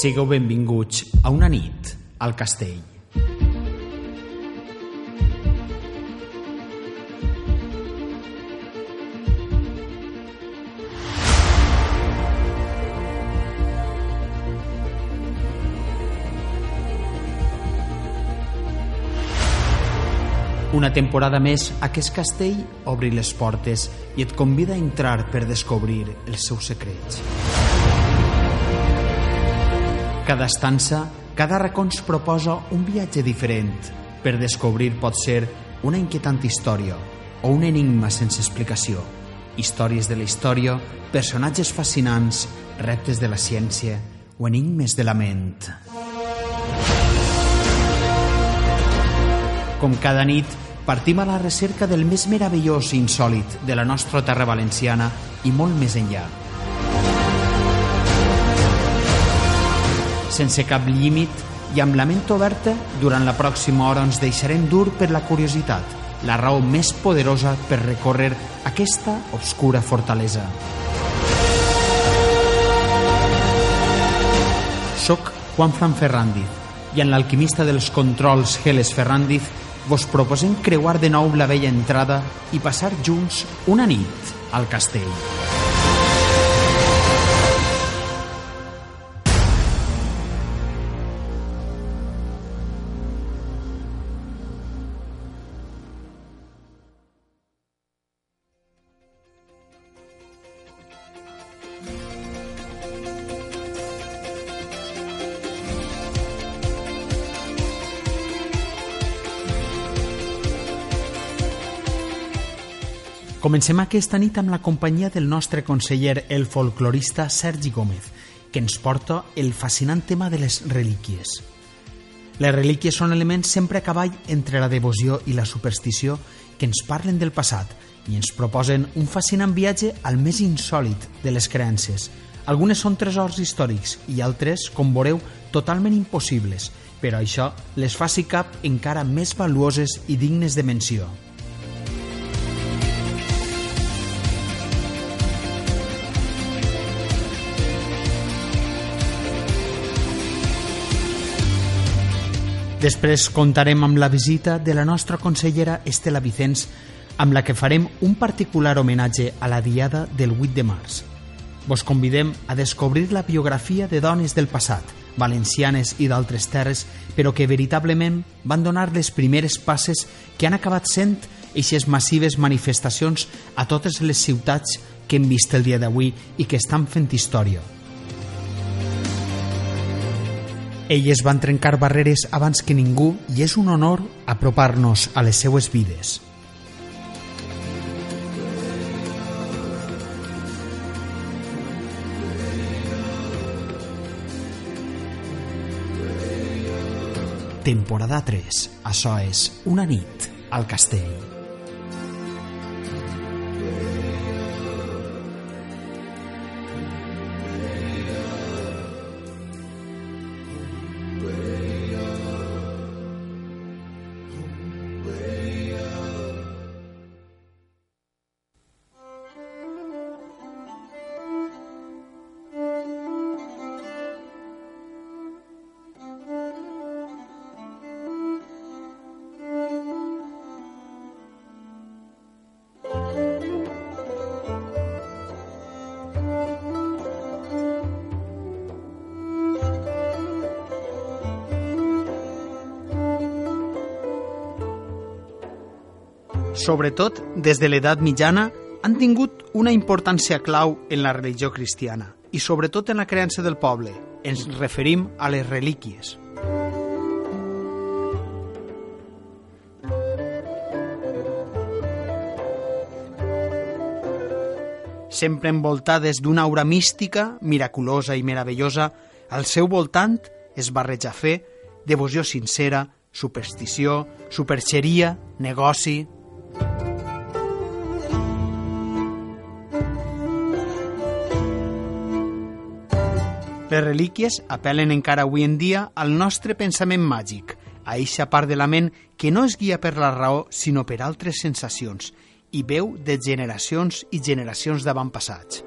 Sigueu benvinguts a una nit al castell. Una temporada més, aquest castell obri les portes i et convida a entrar per descobrir els seus secrets. Cada estança, cada racó ens proposa un viatge diferent per descobrir pot ser una inquietant història o un enigma sense explicació, històries de la història, personatges fascinants, reptes de la ciència o enigmes de la ment. Com cada nit, partim a la recerca del més meravellós i insòlit de la nostra terra valenciana i molt més enllà. Sense cap límit i amb la ment oberta, durant la pròxima hora ens deixarem dur per la curiositat, la raó més poderosa per recórrer aquesta obscura fortalesa. Soc Juan Fran Ferrandiz i en l'alquimista dels controls Geles Ferrandiz vos proposem creuar de nou la vella entrada i passar junts una nit al castell. Comencem aquesta nit amb la companyia del nostre conseller, el folclorista Sergi Gómez, que ens porta el fascinant tema de les relíquies. Les relíquies són elements sempre a cavall entre la devoció i la superstició que ens parlen del passat i ens proposen un fascinant viatge al més insòlit de les creences. Algunes són tresors històrics i altres, com veureu, totalment impossibles, però això les fa cap encara més valuoses i dignes de menció. Després comptarem amb la visita de la nostra consellera Estela Vicens, amb la que farem un particular homenatge a la diada del 8 de març. Vos convidem a descobrir la biografia de dones del passat, valencianes i d'altres terres, però que veritablement van donar les primeres passes que han acabat sent eixes massives manifestacions a totes les ciutats que hem vist el dia d'avui i que estan fent història. Elles van trencar barreres abans que ningú i és un honor apropar-nos a les seues vides. Temporada 3. Això és Una nit al castell. Sobretot des de l'edat mitjana, han tingut una importància clau en la religió cristiana i sobretot en la creença del poble. Ens referim a les relíquies. Sempre envoltades d'una aura mística, miraculosa i meravellosa, al seu voltant es barreja fe, devoció sincera, superstició, superxeria, negoci, les relíquies apel·len encara avui en dia al nostre pensament màgic, a eixa part de la ment que no es guia per la raó, sinó per altres sensacions, i veu de generacions i generacions d'avantpassats.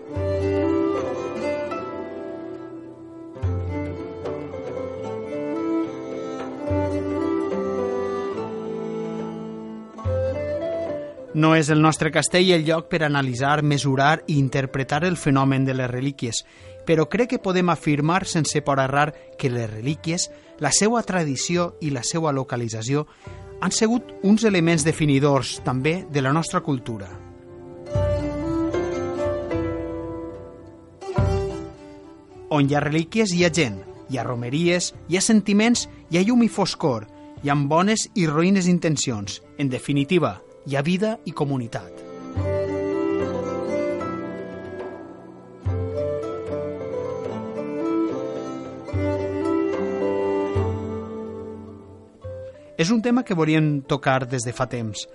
No és el nostre castell el lloc per analitzar, mesurar i interpretar el fenomen de les relíquies, però crec que podem afirmar sense por errar que les relíquies, la seva tradició i la seva localització han sigut uns elements definidors també de la nostra cultura. On hi ha relíquies hi ha gent, hi ha romeries, hi ha sentiments, hi ha llum i foscor, hi ha bones i roïnes intencions. En definitiva, hi ha vida i comunitat. És un tema que volíem tocar des de fa temps.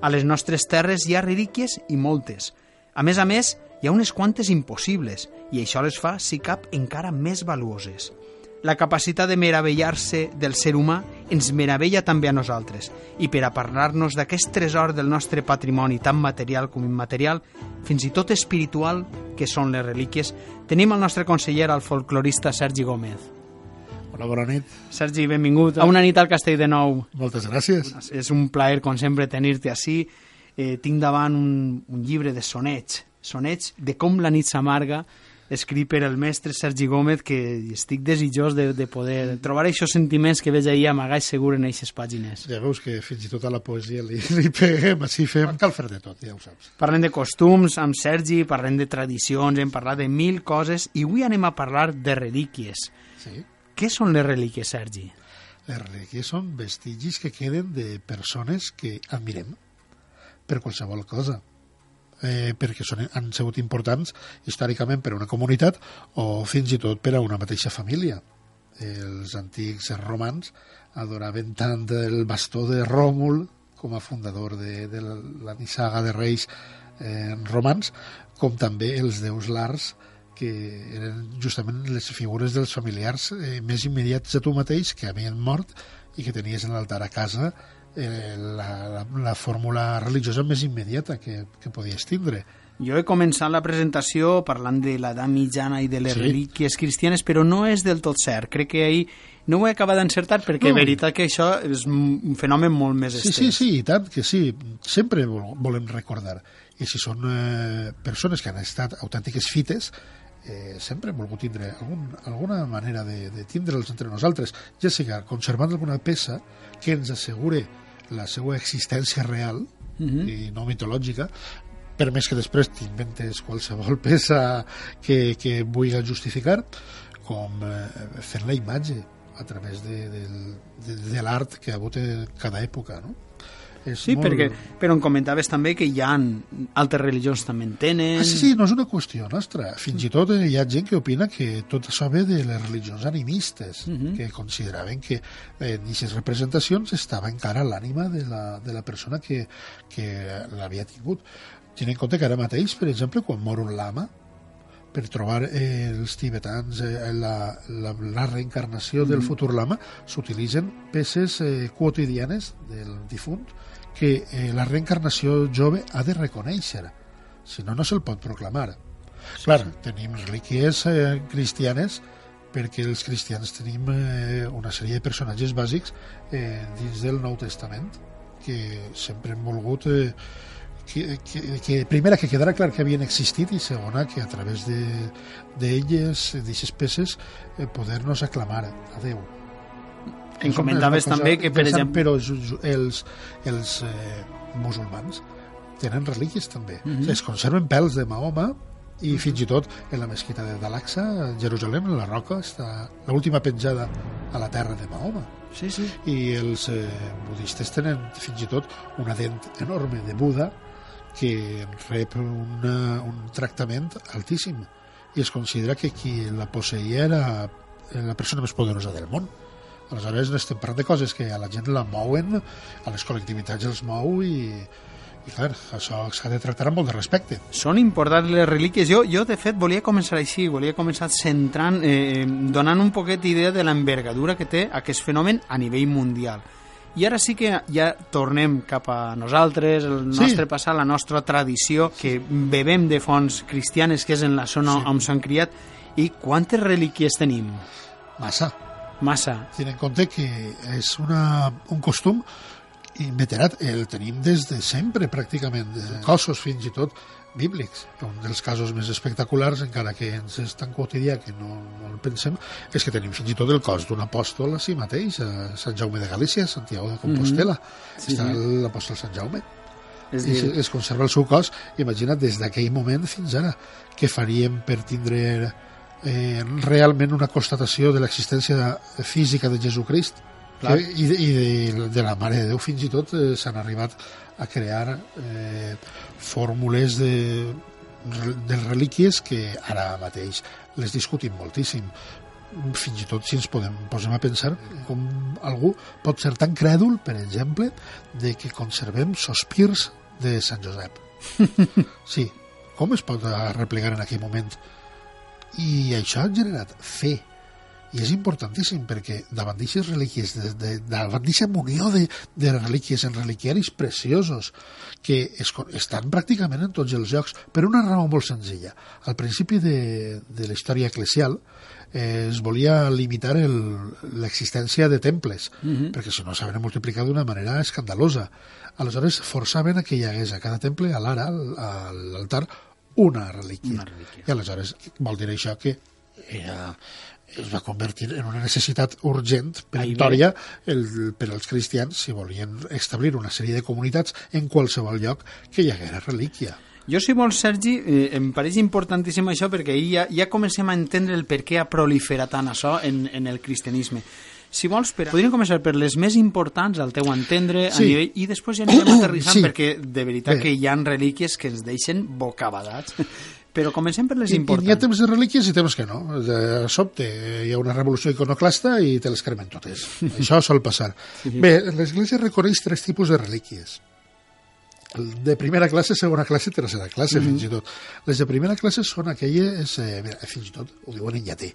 A les nostres terres hi ha relíquies i moltes. A més a més, hi ha unes quantes impossibles, i això les fa, si cap, encara més valuoses. La capacitat de meravellar-se del ser humà ens meravella també a nosaltres. I per a parlar-nos d'aquest tresor del nostre patrimoni, tan material com immaterial, fins i tot espiritual, que són les relíquies, tenim el nostre conseller, el folclorista Sergi Gómez. Hola, bona nit. Sergi, benvingut a una nit al Castell de Nou. Moltes gràcies. És un plaer, com sempre, tenir-te així. Eh, tinc davant un, un llibre de sonets, sonets de com la nit s'amarga, escrit per el mestre Sergi Gómez que estic desitjós de, de poder trobar aquests sentiments que veig ahir amagats segur en aquestes pàgines. Ja veus que fins i tot a la poesia li, li peguem, així fem, cal fer de tot, ja ho saps. Parlem de costums amb Sergi, parlem de tradicions, hem parlat de mil coses i avui anem a parlar de relíquies. Sí. Què són les relíquies, Sergi? Les relíquies són vestigis que queden de persones que admirem per qualsevol cosa eh, perquè són, han sigut importants històricament per a una comunitat o fins i tot per a una mateixa família. Els antics romans adoraven tant el bastó de Ròmul com a fundador de, de la, nissaga de reis eh, romans, com també els déus lars, que eren justament les figures dels familiars eh, més immediats a tu mateix que havien mort i que tenies en l'altar a casa eh, la, la, la fórmula religiosa més immediata que, que podies tindre. Jo he començat la presentació parlant de l'edat mitjana i de les sí. relíquies cristianes, però no és del tot cert. Crec que ahir no ho he acabat d'encertar perquè no. veritat que això és un fenomen molt més estès. Sí, sí, sí, i tant que sí. Sempre volem recordar. I si són eh, persones que han estat autèntiques fites, eh, sempre hem volgut tindre algun, alguna manera de, de tindre'ls entre nosaltres, ja sigui conservant alguna peça que ens assegure la seva existència real uh mhm. -huh. i no mitològica, per més que després t'inventes qualsevol peça que, que vulgui justificar, com eh, fent la imatge a través de, de, de, de l'art que ha hagut cada època, no? És sí, molt... perquè, però em comentaves també que hi ha altres religions també en tenen... Ah, sí, sí, no és una qüestió nostra. Fins i tot hi ha gent que opina que tot això ve de les religions animistes, uh mhm. -huh. que consideraven que en aquestes representacions estava encara l'ànima de, la, de la persona que, que l'havia tingut. Tenint en compte que ara mateix, per exemple, quan mor un lama, per trobar eh, els tibetans eh, la, la, la reencarnació mm. del futur lama s'utilitzen peces eh, quotidianes del difunt que eh, la reencarnació jove ha de reconèixer, si no, no se'l pot proclamar. Sí, Clar, sí. tenim relíquies eh, cristianes perquè els cristians tenim eh, una sèrie de personatges bàsics eh, dins del Nou Testament que sempre hem volgut eh, que, que, que primera que quedara clar que havien existit i segona que a través d'elles, de, d'aquestes peces eh, poder-nos aclamar a Déu em comentaves també que, per exemple... Però els, els eh, musulmans tenen relíquies també. Mm -hmm. Es conserven pèls de Mahoma i fins i tot en la mesquita de Dalaxa, a Jerusalem, en la roca, està l'última penjada a la terra de Mahoma. Sí, sí. I els eh, budistes tenen fins i tot una dent enorme de Buda que rep una, un tractament altíssim i es considera que qui la posseïa era la persona més poderosa del món. Aleshores estem parlant de coses que a la gent la mouen, a les col·lectivitats els mou i, i clar, això s'ha de tractar amb molt de respecte. Són importants les relíquies. Jo, jo de fet, volia començar així, volia començar centrant, eh, donant un poquet d'idea de l'envergadura que té aquest fenomen a nivell mundial. I ara sí que ja tornem cap a nosaltres, el nostre sí. passat, la nostra tradició, que bebem de fonts cristianes, que és en la zona sí. on s'han criat, i quantes relíquies tenim? Massa Massa. Ten en compte que és una, un costum inveterat, el tenim des de sempre, pràcticament, de cossos fins i tot bíblics. Un dels casos més espectaculars, encara que ens és tan quotidià que no, no el pensem, és que tenim fins i tot el cos d'un apòstol a si mateix, a Sant Jaume de Galícia, a Santiago de Compostela. Mm -hmm. Sí, Està sí. l'apòstol Sant Jaume. És I dir... es conserva el seu cos. Imagina't, des d'aquell moment fins ara, què faríem per tindre eh, realment una constatació de l'existència física de Jesucrist? Clar. Que, I, de, i de, de la Mare de Déu fins i tot eh, s'han arribat a crear eh, fórmules de, de relíquies que ara mateix les discutim moltíssim fins i tot si ens podem posem a pensar com algú pot ser tan crèdul, per exemple, de que conservem sospirs de Sant Josep. Sí, com es pot replegar en aquell moment? I això ha generat fe i és importantíssim perquè davant d'aixes relíquies, de, de, davant d'aquesta munió de, de relíquies en reliquiaris preciosos que es, estan pràcticament en tots els llocs per una raó molt senzilla. Al principi de, de la història eclesial eh, es volia limitar l'existència de temples, uh mhm. -huh. perquè si no s'havien multiplicat d'una manera escandalosa. Aleshores forçaven a que hi hagués a cada temple, a l'ara, a l'altar, una relíquia. una relíquia. I aleshores vol dir això que era es va convertir en una necessitat urgent peremptòria el, per als cristians si volien establir una sèrie de comunitats en qualsevol lloc que hi haguera relíquia. Jo, si vols, Sergi, eh, em pareix importantíssim això perquè ja, ja comencem a entendre el per què ha proliferat tant això en, en el cristianisme. Si vols, per, podríem començar per les més importants, al teu entendre, sí. a nivell, i després ja anirem aterrissant, sí. perquè de veritat Bé. que hi han relíquies que ens deixen bocabadats. Però comencem per les importants. I, hi ha temps de relíquies i temps que no. De sobte hi ha una revolució iconoclasta i te les cremen totes. Això sol passar. Sí. Bé, l'Església reconeix tres tipus de relíquies. De primera classe, segona classe, tercera classe, mm -hmm. fins i tot. Les de primera classe són aquelles, eh, fins i tot ho diuen en llatí,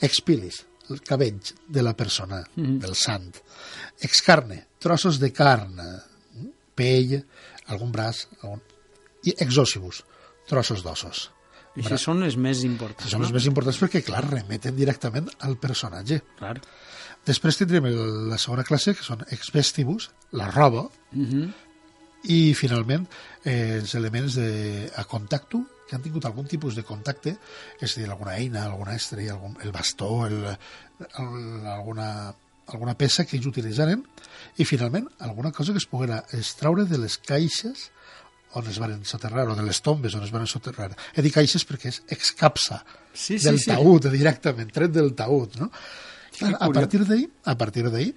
expilis, el cabell de la persona, mm -hmm. del sant. Excarne, trossos de carn, pell, algun braç, algun... i exòcibus, trossos d'ossos. I això són les més importants. Són no? les més importants perquè, clar, remeten directament al personatge. Clar. Després tindrem la segona classe, que són ex vestibus, la roba, mhm. -huh. i finalment eh, els elements de, a contacte, que han tingut algun tipus de contacte, és a dir, alguna eina, alguna estri, algun, el bastó, el, el, alguna, alguna peça que ells utilitzaren, i finalment alguna cosa que es poguera extraure de les caixes on es van soterrar, o de les tombes on es van soterrar. He dit caixes perquè és excapsa sí, sí, del sí. taüt, directament, tret del taüt, no? Clar, a partir d'ahir, a partir d'ahir,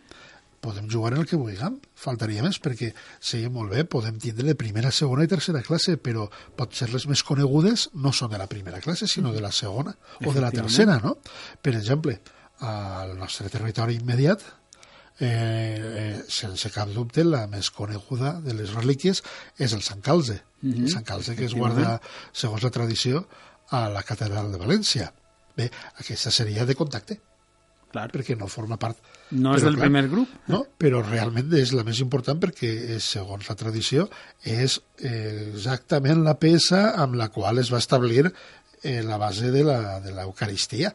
podem jugar en el que vulguem, faltaria més, perquè seria molt bé, podem tindre de primera, segona i tercera classe, però potser les més conegudes no són de la primera classe, sinó de la segona o de la tercera, no? Per exemple, al nostre territori immediat, eh, eh, sense cap dubte, la més coneguda de les relíquies és el Sant Calze. Mm -hmm. Sant Calze que es guarda, segons la tradició, a la catedral de València. Bé, aquesta seria de contacte. Clar. Perquè no forma part... No però, és del clar, primer grup. No, però realment és la més important perquè, segons la tradició, és eh, exactament la peça amb la qual es va establir eh, la base de l'Eucaristia.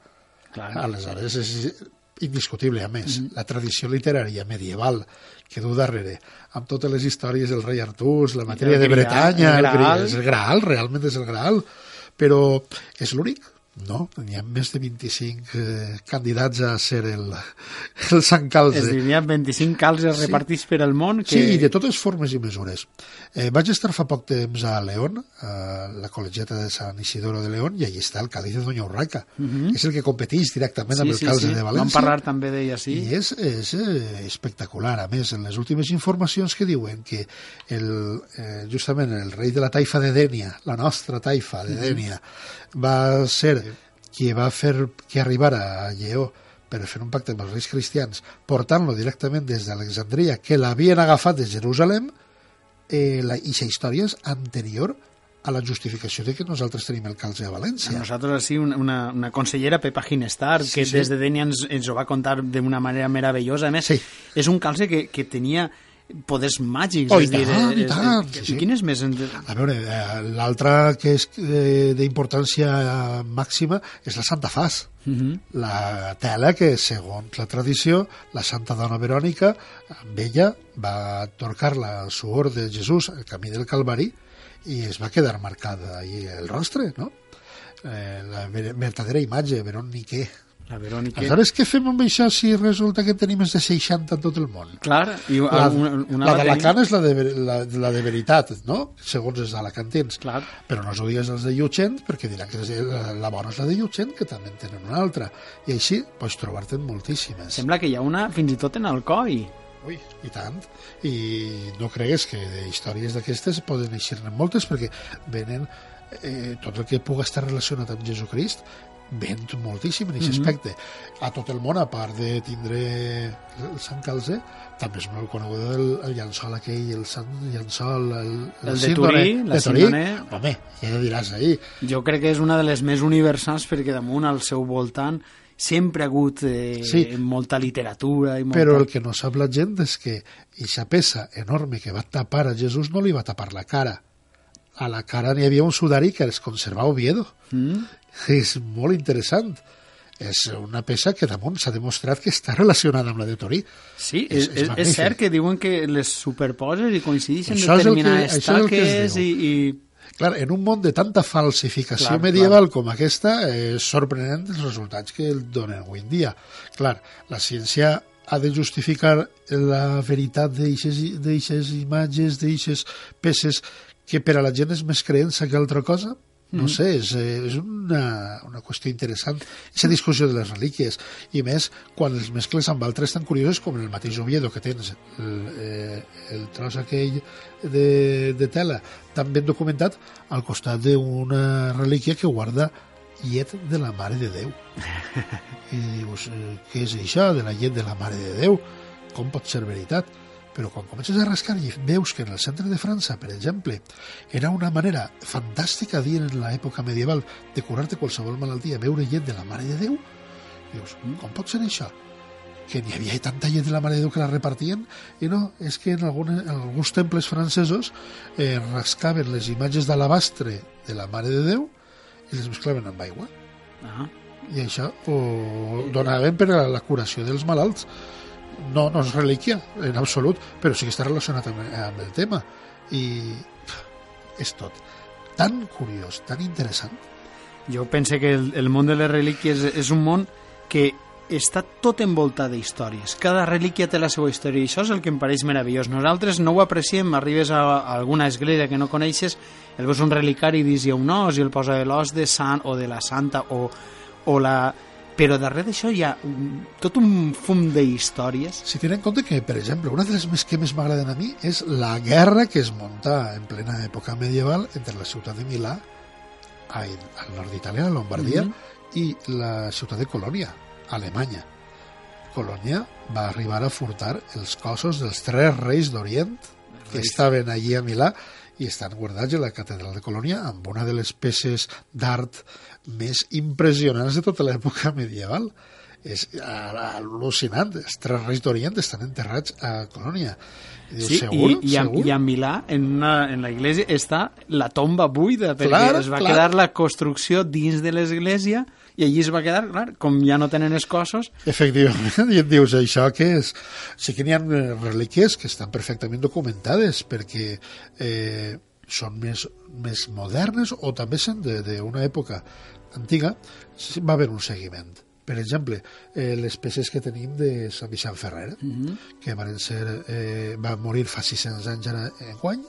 Aleshores, és indiscutible, a més, mm -hmm. la tradició literària medieval que du darrere, amb totes les històries del rei Artús, la matèria de Bretanya, el, Graal. el, el Graal, realment és el Graal, però és l'únic no, n'hi ha més de 25 eh, candidats a ser el, el Sant Calze. Es diria 25 calzes sí. repartits per al món. Que... Sí, de totes formes i mesures. Eh, vaig estar fa poc temps a León, a la col·legiata de Sant Isidoro de León, i allà està el Cádiz de Doña Urraca. Uh mhm. -huh. És el que competeix directament sí, amb el sí, calze sí. de València. Vam parlar també d'ella, sí. I és, és eh, espectacular. A més, en les últimes informacions que diuen que el, eh, justament el rei de la taifa de Dènia, la nostra taifa de Dènia, uh -huh va ser qui va fer que arribara a Lleó per fer un pacte amb els reis cristians, portant-lo directament des d'Alexandria, que l'havien agafat de Jerusalem, eh, la, i la història és anterior a la justificació de que nosaltres tenim el calze a València. A nosaltres, sí, una, una consellera, Pepa Ginestar, sí, que sí. des de Denia ens, ens ho va contar d'una manera meravellosa. A més, sí. és un calze que, que tenia poders màgics. Oh, és i dir, tant, i és- tant, és- sí, sí. Quines més? en- A veure, eh, l'altra que és eh, d'importància màxima és la Santa Fas. Uh -huh. La tela que, segons la tradició, la Santa Dona Verònica, amb ella va torcar-la al suor de Jesús al camí del Calvari i es va quedar marcada ahí el rostre, no? Eh, la ver- verdadera imatge, Verònique. La Verònica. Aleshores, què fem amb això si resulta que tenim més de 60 en tot el món? Clar, i La, una, una la d'Alacant és la de, la, la de veritat, no? Segons els alacantins. Clar. Però no digues els de Llutxent, perquè diran que de- la, la bona és la de Llutxent, que també en tenen una altra. I així pots trobar-te'n moltíssimes. Sembla que hi ha una fins i tot en Alcoi. Ui, i tant. I no cregues que de històries d'aquestes poden eixir-ne moltes, perquè venen eh, tot el que pugui estar relacionat amb Jesucrist ven moltíssim en aquest Mhm. aspecte. A tot el món, a part de tindre el Sant Calze, també és molt conegut el, el llençol aquell, el Sant llençol, el, El de síndone Turí, la de Turí. Home, ja diràs ahir. Jo crec que és una de les més universals perquè damunt al seu voltant sempre ha hagut eh, Sí. molta literatura i molta... Però el que no sap la gent és que aquesta peça enorme que va tapar a Jesús no li va tapar la cara. A la cara n'hi havia un sudari que es conserva a Oviedo. Mm? És molt interessant. És una peça que damunt s'ha demostrat que està relacionada amb la de Torí. Sí, És- és, és és, cert que diuen que les superposes i coincideixen Això és el que- determinades és el que es taques i, i... Clar, en un món de tanta falsificació Clar, medieval com aquesta, és sorprenent els resultats que el donen avui en dia. Clar, la ciència ha de justificar la veritat d'eixes imatges, d'eixes peces que per a la gent és més creença que altra cosa? No sé, és, eh, és una, una qüestió interessant, aquesta discussió de les relíquies, i més quan els mescles amb altres tan curiosos com el mateix Oviedo, que tens el, eh, el tros aquell de, de tela tan ben documentat al costat d'una relíquia que guarda llet de la Mare de Déu. I dius, eh, què és això de la llet de la Mare de Déu? Com pot ser veritat? Però quan comences a rascar i veus que en el centre de França, per exemple, era una manera fantàstica dir en l'època medieval de curar-te qualsevol malaltia, beure llet de la Mare de Déu, dius, com pot ser això? que n'hi havia tanta llet de la Mare de Déu que la repartien i no, és que en, algunes, en alguns temples francesos eh, rascaven les imatges d'alabastre de la Mare de Déu i les mesclaven amb aigua Ah. i això ho donaven per a la curació dels malalts no, no és relíquia en absolut, però sí que està relacionat amb, amb el tema i és tot tan curiós, tan interessant Jo penso que el, el món de les relíquies és un món que està tot envoltat d'històries. Cada relíquia té la seva història i això és el que em pareix meravellós. Nosaltres no ho apreciem, arribes a, a alguna església que no coneixes, el veus un relicari i dius hi ha un os i el posa l'os de sant o de la santa o, o la... Però darrere d'això hi ha un, tot un fum d'històries. Si tenen en compte que, per exemple, una de les més que més m'agraden a mi és la guerra que es munta en plena època medieval entre la ciutat de Milà, ai, al nord d'Itàlia, a Lombardia, Mhm. i la ciutat de Colònia, Alemanya. Colònia va arribar a furtar els cossos dels tres reis d'Orient que estaven allí a Milà i estan guardats a la catedral de Colònia amb una de les peces d'art més impressionants de tota l'època medieval. És a- al·lucinant. Els tres reis d'Orient estan enterrats a Colònia. I dius, Sí, segur? i, i, a, segur? i a Milà, en, una, en la iglesia, està la tomba buida, perquè Clar, es va clar. quedar la construcció dins de l'església i allí es va quedar, clar, com ja no tenen els cossos, Efectivament, i et dius, això què és? Sí que n'hi ha eh, relíquies que estan perfectament documentades perquè eh, són més, més modernes o també són de- d'una època antiga, va haver un seguiment. Per exemple, eh, les peces que tenim de Sant Vicent Ferrer, que van ser, eh, van morir fa 600 anys ara en guany,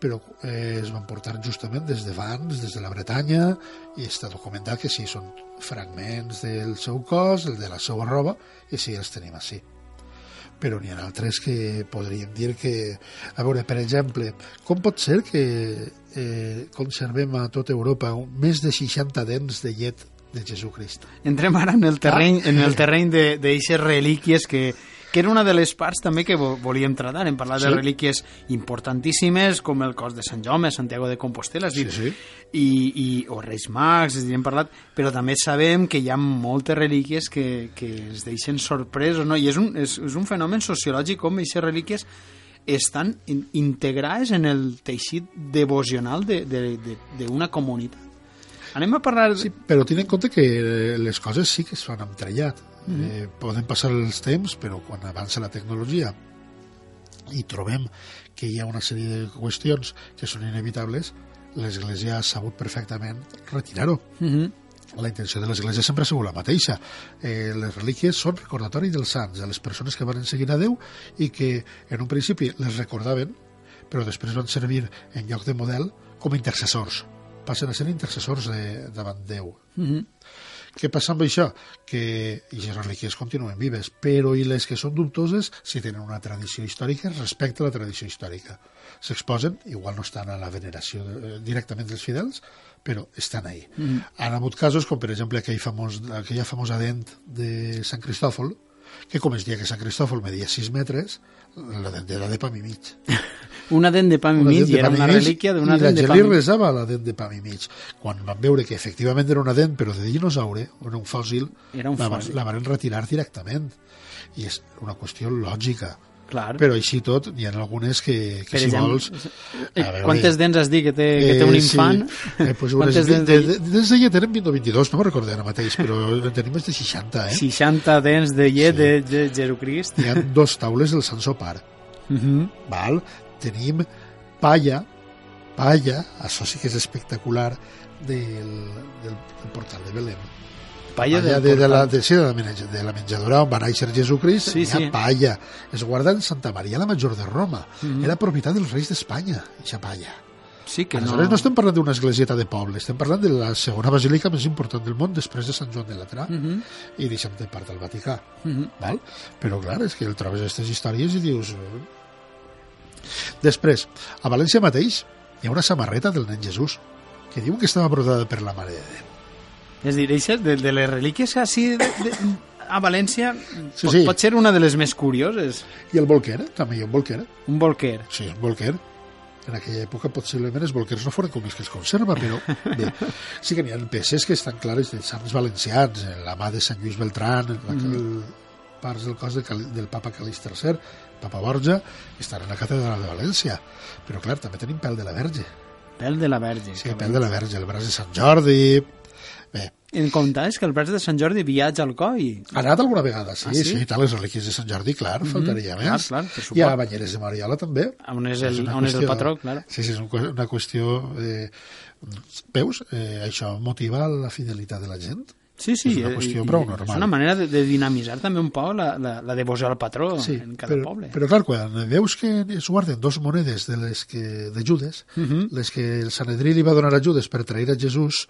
però eh, es van portar justament des de Vans, des de la Bretanya, i està documentat que sí, són fragments del seu cos, el de la seva roba, i sí, els tenim així. Però n'hi ha altres que podríem dir que... A veure, per exemple, com pot ser que eh, conservem a tota Europa un- més de 60 dents de llet de Jesucrist? entrem ara en el terreny, Ah. en el terreny d'eixes relíquies que, que era una de les parts també que vo- volíem tratar, hem parlat de Sí. relíquies importantíssimes com el cos de Sant Jaume, Santiago de Compostela, a dir, Sí, sí. I, i, o Reis Mags, és dir, hem parlat, però també sabem que hi ha moltes relíquies que, que es deixen sorpresos, no? i és un, és, és un fenomen sociològic com aquestes relíquies estan in integrades en el teixit devocional d'una de, de, de, de comunitat. Anem a parlar... Sí, però tinc en compte que les coses sí que es fan amb trellat. Mm -hmm. eh, poden passar els temps, però quan avança la tecnologia i trobem que hi ha una sèrie de qüestions que són inevitables, l'Església ha sabut perfectament retirar-ho. Mm -hmm. La intenció de l'Església sempre ha sigut la mateixa. Eh, les relíquies són recordatori dels sants, de les persones que van seguir a Déu i que en un principi les recordaven, però després van servir en lloc de model com intercessors. Passen a ser intercessors de, davant Déu. Mm -hmm. Què passa amb això? Que les relíquies continuen vives, però i les que són dubtoses, si tenen una tradició històrica, respecte a la tradició històrica s'exposen, igual no estan a la veneració de, eh, directament dels fidels, però estan ahí. Mm -hmm. Han hagut casos com, per exemple, aquell famós, aquella famosa dent de Sant Cristòfol, que com es dia que Sant Cristòfol media 6 metres, la dent era de pam i mig. una dent de pam i mig, i era una relíquia d'una dent de pam i mig. I resava la dent de pam i mig. Quan van veure que efectivament era una dent, però de dinosaure, era un fòssil, era un fòssil. la, la van retirar directament. I és una qüestió lògica Clar. Però així tot, n'hi ha algunes que, que per si exemple, vols... Eh, veure, quantes dents has dit que té, que té un eh, infant? Sí. Eh, pues quantes dents, de, de, dents de llet tenen 20 o 22, no me'n recordo ara mateix, però tenim més de 60, eh? 60 dents de llet sí. de, de Jesucrist. Hi ha dos taules del Sant Sopar. Uh mhm. -huh. val? Tenim palla, palla, això sí que és espectacular, del, del, del portal de Belém palla de, de, de, la, de, sí, de, la, de la menjadora on va néixer Jesucrist, sí, sí. palla. Es guarda en Santa Maria la Major de Roma. Mm -hmm. Era propietat dels reis d'Espanya, aquesta palla. Sí que Aleshores no... no estem parlant d'una esglésieta de poble, estem parlant de la segona basílica més important del món després de Sant Joan de Latrà mm -hmm. i deixem de part del Vaticà. Mm -hmm. val? Però clar, és que el trobes aquestes històries i dius... Després, a València mateix hi ha una samarreta del nen Jesús que diu que estava brodada per la Mare de Déu. És dir, això de, de les relíquies així de, de, a València sí, pot, sí. pot ser una de les més curioses. I el bolquer, també hi ha un bolquer. Un bolquer. Sí, un bolquer. En aquella època possiblement els bolquers no foren com els que es conserva, però bé, sí que n'hi ha peces que estan clares de sants valencians, la mà de Sant Lluís Beltrán, mm -hmm. Parts del cos de, del papa Calís III, papa Borja, estan en la catedral de València. Però clar, també tenim pèl de la Verge. Pèl de la Verge. Sí, pèl de la Verge, el braç de Sant Jordi, Bé. En compte és que el braç de Sant Jordi viatja al coi. Ha anat alguna vegada, sí, ah, sí? sí, tal, les relíquies de Sant Jordi, clar, mm -hmm. faltaria més. Clar, clar, I a Banyeres de Mariola també. On és el, és on qüestió, és el patró, clar. Sí, sí, és una qüestió... Eh, veus, eh, això motiva la fidelitat de la gent. Sí, sí, és una qüestió prou normal. És una manera de, de dinamitzar també un poc la, la, la devoció al patró sí, en cada però, poble. Però clar, quan veus que es guarden dos monedes de les que de Judes, uh mhm. -huh. les que el Sanedrí li va donar a Judes per trair a Jesús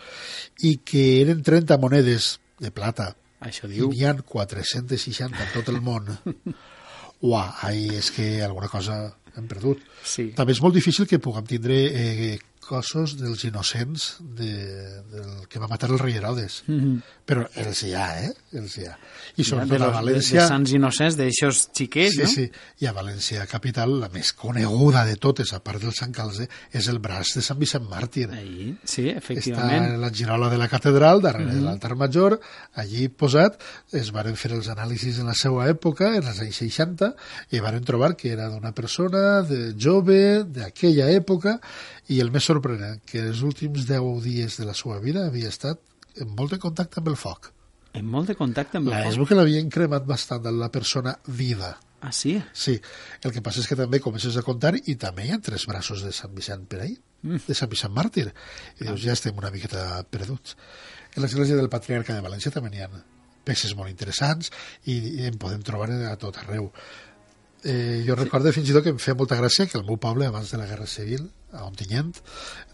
i que eren 30 monedes de plata Això diu. i n'hi ha 460 en tot el món uah, ahí és que alguna cosa hem perdut. Sí. També és molt difícil que puguem tindre eh, cossos dels innocents de, del que va matar el rei Herodes. Mm -hmm. Però els hi ha, eh? Els hi ha. I sobretot a València... De, de sants innocents, d'aixòs xiquets, sí, no? Sí, i a València capital, la més coneguda de totes, a part del Sant Calze, és el braç de Sant Vicent Màrtir. Ahí, sí, efectivament. Està en la girola de la catedral, darrere mm -hmm. de l'altar major, allí posat, es varen fer els anàlisis en la seva època, en els anys 60, i varen trobar que era d'una persona de jove, d'aquella època, i el més sorprenent, que els últims 10 dies de la seva vida havia estat en molt de contacte amb el foc. En molt de contacte amb el la? És que l'havien cremat bastant de la persona viva. Ah, sí? Sí. El que passa és que també comences a contar i també hi ha tres braços de Sant Vicent per ahí, mm. de Sant Vicent Màrtir. I dius, ja estem una miqueta perduts. En l'església del Patriarca de València també hi ha peces molt interessants i, i en podem trobar a tot arreu. Eh, jo recordo fins i tot que em feia molta gràcia que al meu poble, abans de la Guerra Civil, a Ontinyent,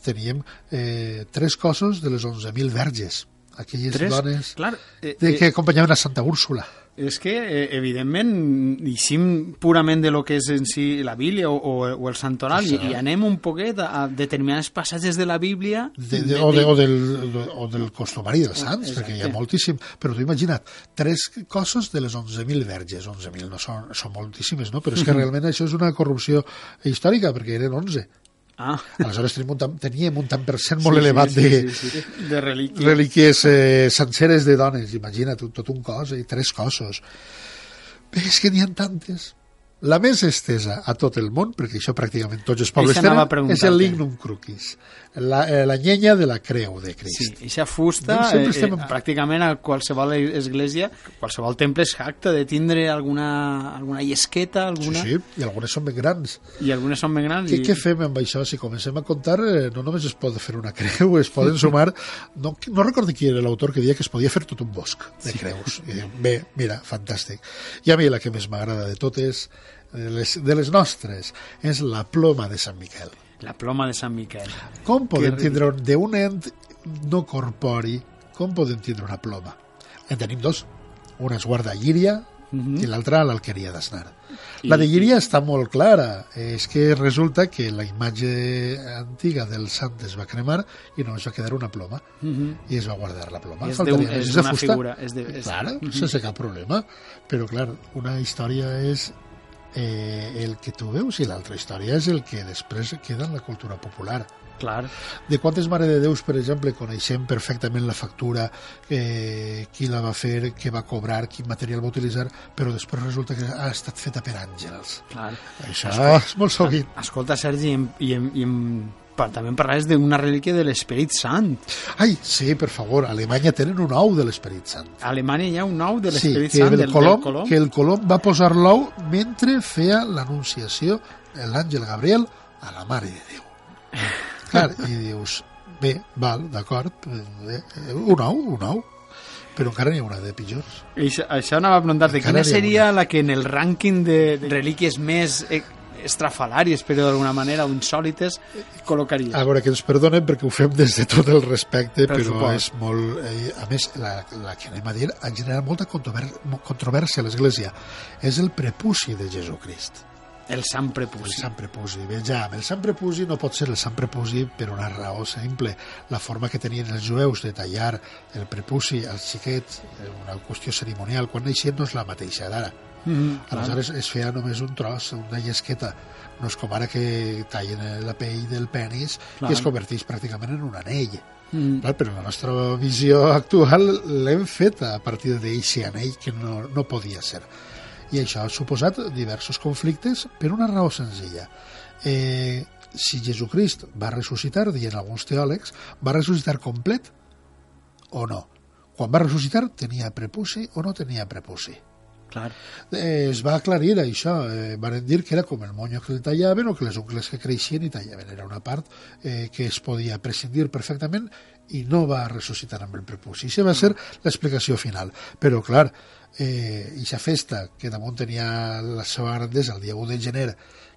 teníem eh, tres cossos de les 11.000 verges, aquelles tres? dones Clar, eh, de que acompanyaven a Santa Úrsula. És que, eh, evidentment, eixim purament de lo que és en si la Bíblia o, o, o el Santoral sí, i, i anem un poquet a, a determinats passatges de la Bíblia... De, de, o, de, o, del, o del costumari dels sants, Exacte. perquè hi ha moltíssim. Però tu imagina't, tres cossos de les 11.000 verges. 11.000 no són, són moltíssimes, no? Però és que realment això és una corrupció històrica, perquè eren 11. Ah. Aleshores teníem un, teníem un tant per cent molt sí, elevat sí, de, sí, sí, sí. de relíquies, relíquies eh, senceres de dones. Imagina't, tot, tot un cos i tres cossos. Bé, és que n'hi ha tantes. La més estesa a tot el món, perquè això pràcticament tots els pobles tenen, és el lignum crucis, la, eh, la llenya de la creu de Sí, Crist. eixa fusta, Doncs eh, eh, estem en- pràcticament a qualsevol església, qualsevol temple és jacta de tindre alguna, alguna llesqueta, Sí, alguna, sí, i algunes són ben grans. i algunes són ben grans. Què, i... què fem amb això? Si comencem a comptar, eh, no només es pot fer una creu, es poden sumar... No, no recordo qui era l'autor que deia que es podia fer tot un bosc de creus. I diu, bé, mira, fantàstic. I a mi la que més m'agrada de totes, de les, de les nostres, és la ploma de Sant Miquel. La ploma de Sant Miquel. Com podem tindre un- d'un ent no corpori, com podem tindre una ploma? En tenim dos. Una és guarda Llíria Mhm. i l'altra l'alqueria d'Asnar. La de Llíria està molt clara. És que resulta que la imatge antiga del sant es va cremar i només va quedar una ploma. Mhm. I es va guardar la ploma. És Faltaria d'un- més. és de d'una fusta. figura, és de- és- Clar, Mhm. sense cap problema. Però, clar, una història és eh, el que tu veus i l'altra història és el que després queda en la cultura popular. Clar. De quantes Mare de Déus, per exemple, coneixem perfectament la factura, eh, qui la va fer, què va cobrar, quin material va utilitzar, però després resulta que ha estat feta per àngels. Clar. Això és molt sovint. Escolta, Sergi, i, i, i pa- també em parlaves d'una relíquia de l'Esperit Sant. Ai, sí, per favor, a Alemanya tenen un ou de l'Esperit Sant. A Alemanya hi ha un nou de Sí, l'Esperit que Sant, el, del, Colom, del Colom. que el Colom va posar l'ou mentre feia l'anunciació l'àngel Gabriel a la Mare de Déu. Clar, i dius, bé, val, d'acord, eh, un ou, un ou, però encara n'hi ha una de pitjors. Això, això anava a preguntar-te, quina seria la que en el rànquing de, de relíquies més eh, estrafalàries, però d'alguna manera, insòlites, col·locaria? A veure, que ens perdonen perquè ho fem des de tot el respecte, Per però supost. és molt... Eh, a més, la, la que anem a dir ha generat molta controvèrsia a l'Església. És el prepuci de Jesucrist. El Sant El Prepuci. Sant Prepuci. Vejam, el Sant Prepuci no pot ser el Sant Prepuci per una raó simple. La forma que tenien els jueus de tallar el prepuci als xiquets, eh, una qüestió cerimonial, quan naixien no és la mateixa d'ara. Mm, clar. Aleshores es feia només un tros, una llesqueta. No és com ara que tallen la pell del penis Clar. i es converteix pràcticament en un anell. Mm. Clar, però la nostra visió actual l'hem fet a partir d'aquest anell que no, no podia ser. I això ha suposat diversos conflictes per una raó senzilla. Eh, si Jesucrist va ressuscitar, diuen alguns teòlegs, va ressuscitar complet o no? Quan va ressuscitar, tenia prepuci o no tenia prepuci? Clar. eh, es va aclarir això. Eh, van dir que era com el monyo que el tallaven o que les ungles que creixien i tallaven. Era una part eh, que es podia prescindir perfectament i no va ressuscitar amb el prepuci. Això va ser l'explicació final. Però, clar, eh, ixa festa, que damunt tenia la seva grandesa el dia 1 de gener,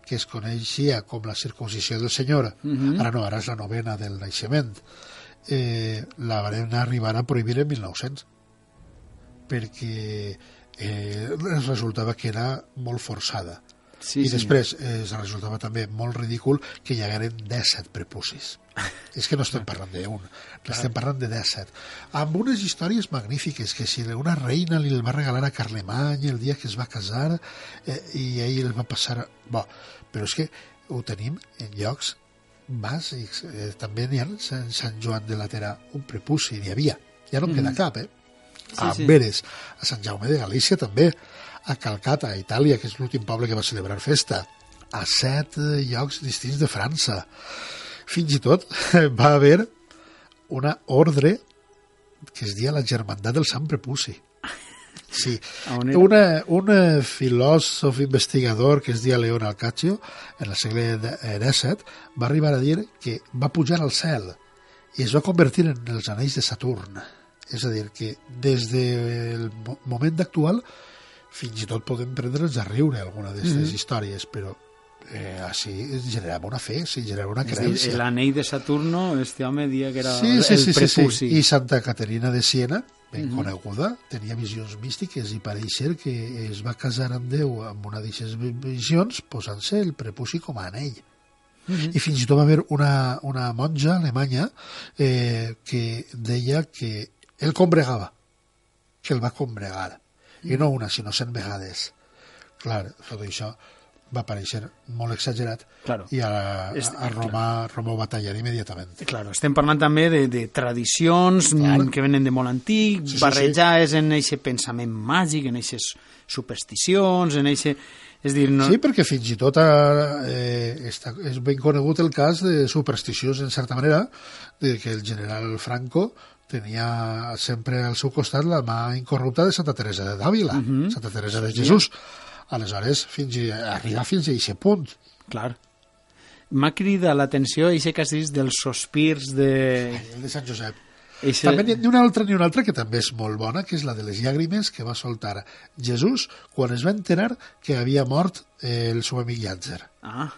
que es coneixia com la circuncisió del Senyor, Mhm. ara no, ara és la novena del naixement, eh, la van arribar a prohibir en 1900 perquè eh, resultava que era molt forçada. Sí, I sí. després eh, resultava també molt ridícul que hi hagueren 17 prepucis. És que no estem parlant d'un, estem parlant de 17. Amb unes històries magnífiques, que si una reina li el va regalar a Carlemany el dia que es va casar eh, i ell el va passar... Bo, però és que ho tenim en llocs bàsics. Eh, també n'hi ha a Sant, Joan de Latera un prepuci, n'hi havia. Ja no en queda cap, eh? Sí, a sí. Amberes, a Sant Jaume de Galícia també, a Calcata, a Itàlia, que és l'últim poble que va celebrar festa, a set eh, llocs distints de França. Fins i tot va haver una ordre que es dia la Germandat del Sant Prepuci. Sí, una, un filòsof investigador que es dia Leon Alcaccio, en el segle XVII, va arribar a dir que va pujar al cel i es va convertir en els anells de Saturn. És a dir, que des del mo- moment actual fins i tot podem prendre'ns a riure alguna d'aquestes mm -hmm. històries, però eh, així es generava una fe, se generava una És a dir, creença. l'anell de Saturno, este home dia que era Sí, el, sí, el sí, sí, prepuci. sí. I Santa Caterina de Siena, ben Mhm. coneguda, tenia visions místiques i pareix ser que es va casar amb Déu amb una d'aquestes visions posant-se el prepuci com a anell. Mhm. I fins i tot va haver una, una monja alemanya eh, que deia que el combregava, que el va combregar. I no una, sinó cent vegades. Clar, tot això va aparèixer molt exagerat Claro. i a, a Roma, Roma ho va tallar immediatament. Claro, estem parlant també de, de tradicions Clar. mm, que venen de molt antic, Sí, sí, barrejades en aquest pensament màgic, en aquestes supersticions, en aquest És dir, no... Sí, perquè fins i tot eh, està, és ben conegut el cas de supersticiós, en certa manera, de que el general Franco tenia sempre al seu costat la mà incorrupta de Santa Teresa de Dàvila, uh Mhm. -huh. Santa Teresa de Jesús. Aleshores, fins i, arribar fins a aquest punt. Clar. M'ha cridat l'atenció aquest que has dit dels sospirs de... El de Sant Josep. Eixe... També n'hi ha una altra, ha una altra que també és molt bona, que és la de les llàgrimes que va soltar Jesús quan es va enterar que havia mort eh, el seu amic Llàtzer. Ah,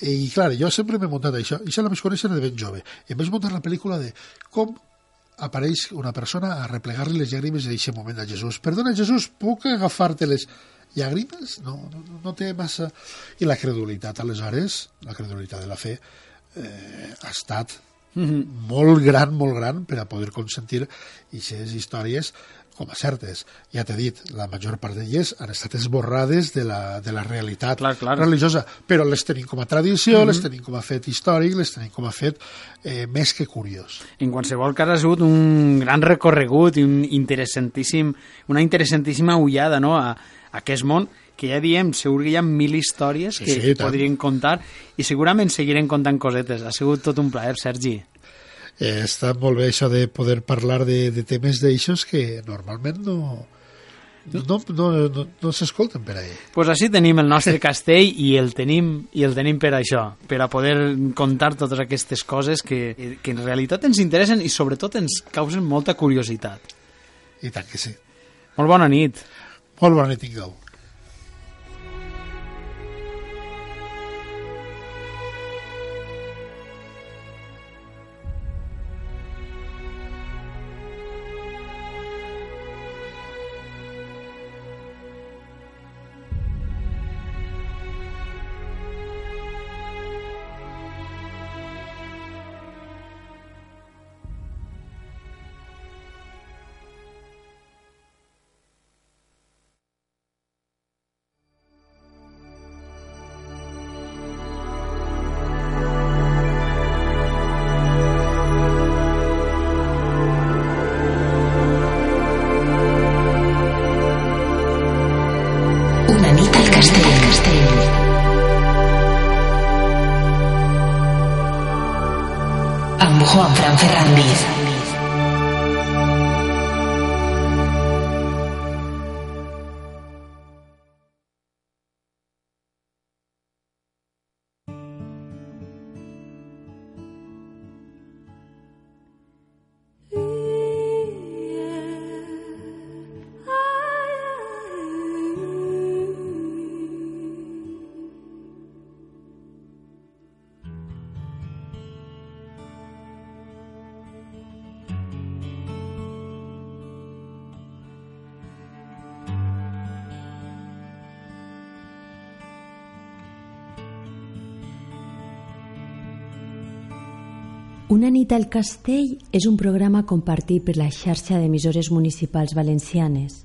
I, clar, jo sempre m'he muntat això. I això la vaig conèixer de ben jove. I em vaig muntar la pel·lícula de com apareix una persona a replegar-li les llàgrimes en aquest moment a Jesús. Perdona, Jesús, puc agafar-te les llàgrimes? No, no, no té massa... I la credulitat, aleshores, la credulitat de la fe, eh, ha estat molt gran, molt gran per a poder consentir aquestes històries com a certes. Ja t'he dit, la major part d'elles han estat esborrades de la, de la realitat Clar, clar. religiosa, però les tenim com a tradició, les tenim com a fet històric, les tenim com a fet eh, més que curiós. en qualsevol cas ha sigut un gran recorregut i un interessantíssim, una interessantíssima ullada no? a, a aquest món que ja diem, segur que hi ha mil històries Sí, que sí, tant. podrien contar i segurament seguirem contant cosetes. Ha sigut tot un plaer, Sergi. Eh, està molt bé això de poder parlar de, de temes d'eixos que normalment no, no, no, no, no s'escolten per ahí. pues així tenim el nostre castell i el tenim i el tenim per això, per a poder contar totes aquestes coses que, que en realitat ens interessen i sobretot ens causen molta curiositat. I tant que sí. Molt bona nit. Molt bona nit, tingueu. Una nit al castell és un programa compartit per la xarxa d'emissores municipals valencianes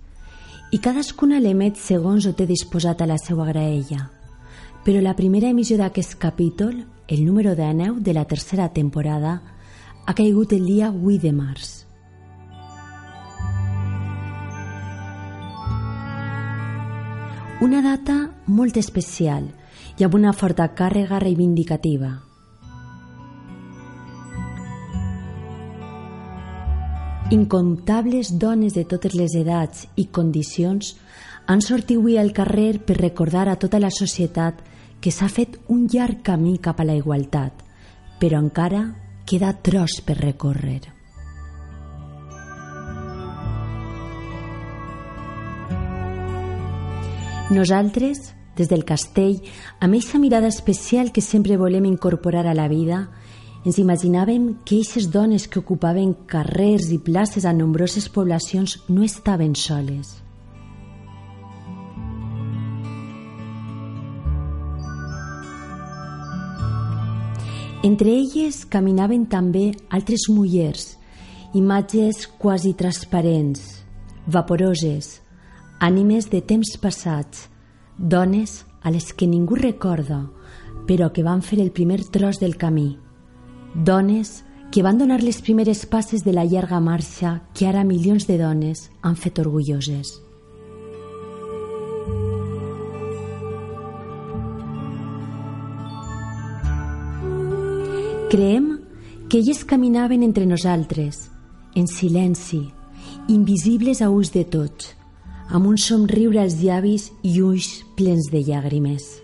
i cadascuna l'emet segons ho té disposat a la seva graella. Però la primera emissió d'aquest capítol, el número 19 de la tercera temporada, ha caigut el dia 8 de març. Una data molt especial i amb una forta càrrega reivindicativa. Incomptables dones de totes les edats i condicions han sortit avui al carrer per recordar a tota la societat que s'ha fet un llarg camí cap a la igualtat, però encara queda tros per recórrer. Nosaltres, des del castell, amb aquesta mirada especial que sempre volem incorporar a la vida, ens imaginàvem que aquestes dones que ocupaven carrers i places a nombroses poblacions no estaven soles. Entre elles caminaven també altres mullers, imatges quasi transparents, vaporoses, ànimes de temps passats, dones a les que ningú recorda, però que van fer el primer tros del camí. Dones que van donar les primeres passes de la llarga marxa que ara milions de dones han fet orgulloses. Creem que elles caminaven entre nosaltres, en silenci, invisibles a ulls de tots, amb un somriure als llavis i ulls plens de llàgrimes.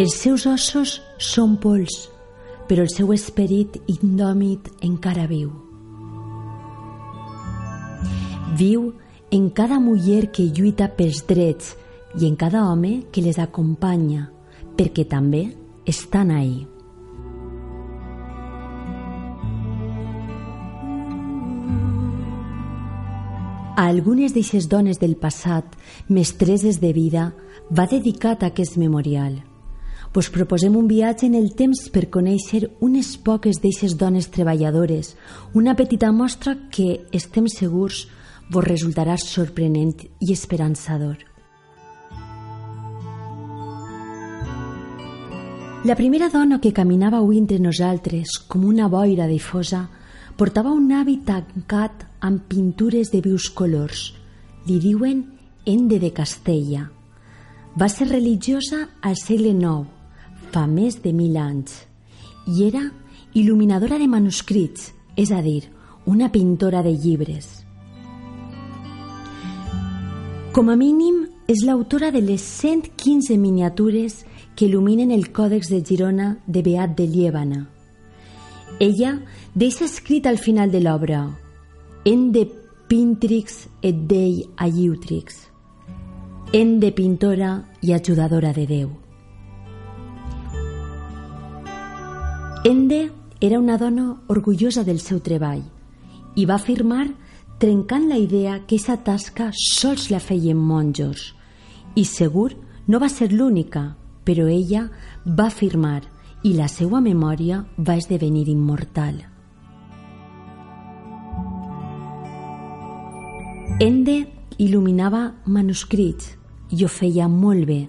Els seus ossos són pols, però el seu esperit indòmit encara viu. Viu en cada muller que lluita pels drets i en cada home que les acompanya, perquè també estan ahí. A algunes d'eixes dones del passat, mestreses de vida, va dedicat aquest memorial. Vos proposem un viatge en el temps per conèixer unes poques d'eixes dones treballadores, una petita mostra que, estem segurs, vos resultarà sorprenent i esperançador. La primera dona que caminava avui entre nosaltres com una boira difosa portava un hàbit tancat amb pintures de vius colors. Li diuen Ende de Castella. Va ser religiosa al segle IX, fa més de mil anys, i era il·luminadora de manuscrits, és a dir, una pintora de llibres. Com a mínim, és l'autora de les 115 miniatures que il·luminen el Còdex de Girona de Beat de Liébana. Ella deixa escrit al final de l'obra En de Pintrix et Dei Aiutrix En de pintora i ajudadora de Déu. Ende era una dona orgullosa del seu treball i va afirmar trencant la idea que aquesta tasca sols la feien monjos i segur no va ser l'única però ella va afirmar i la seva memòria va esdevenir immortal. Ende il·luminava manuscrits i ho feia molt bé.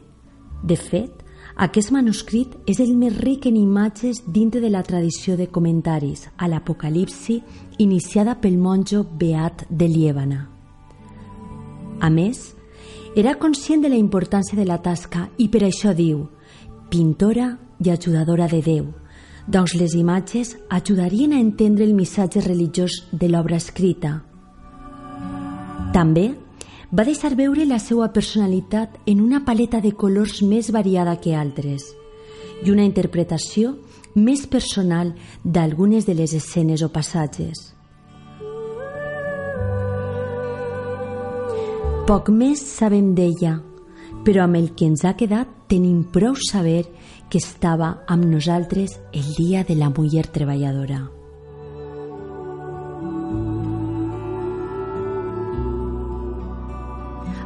De fet, aquest manuscrit és el més ric en imatges dintre de la tradició de comentaris a l'Apocalipsi iniciada pel monjo Beat de Liébana. A més, era conscient de la importància de la tasca i per això diu pintora i ajudadora de Déu, doncs les imatges ajudarien a entendre el missatge religiós de l'obra escrita. També va deixar veure la seva personalitat en una paleta de colors més variada que altres i una interpretació més personal d'algunes de les escenes o passatges. Poc més sabem d'ella, però amb el que ens ha quedat tenim prou saber que estava amb nosaltres el dia de la muller treballadora.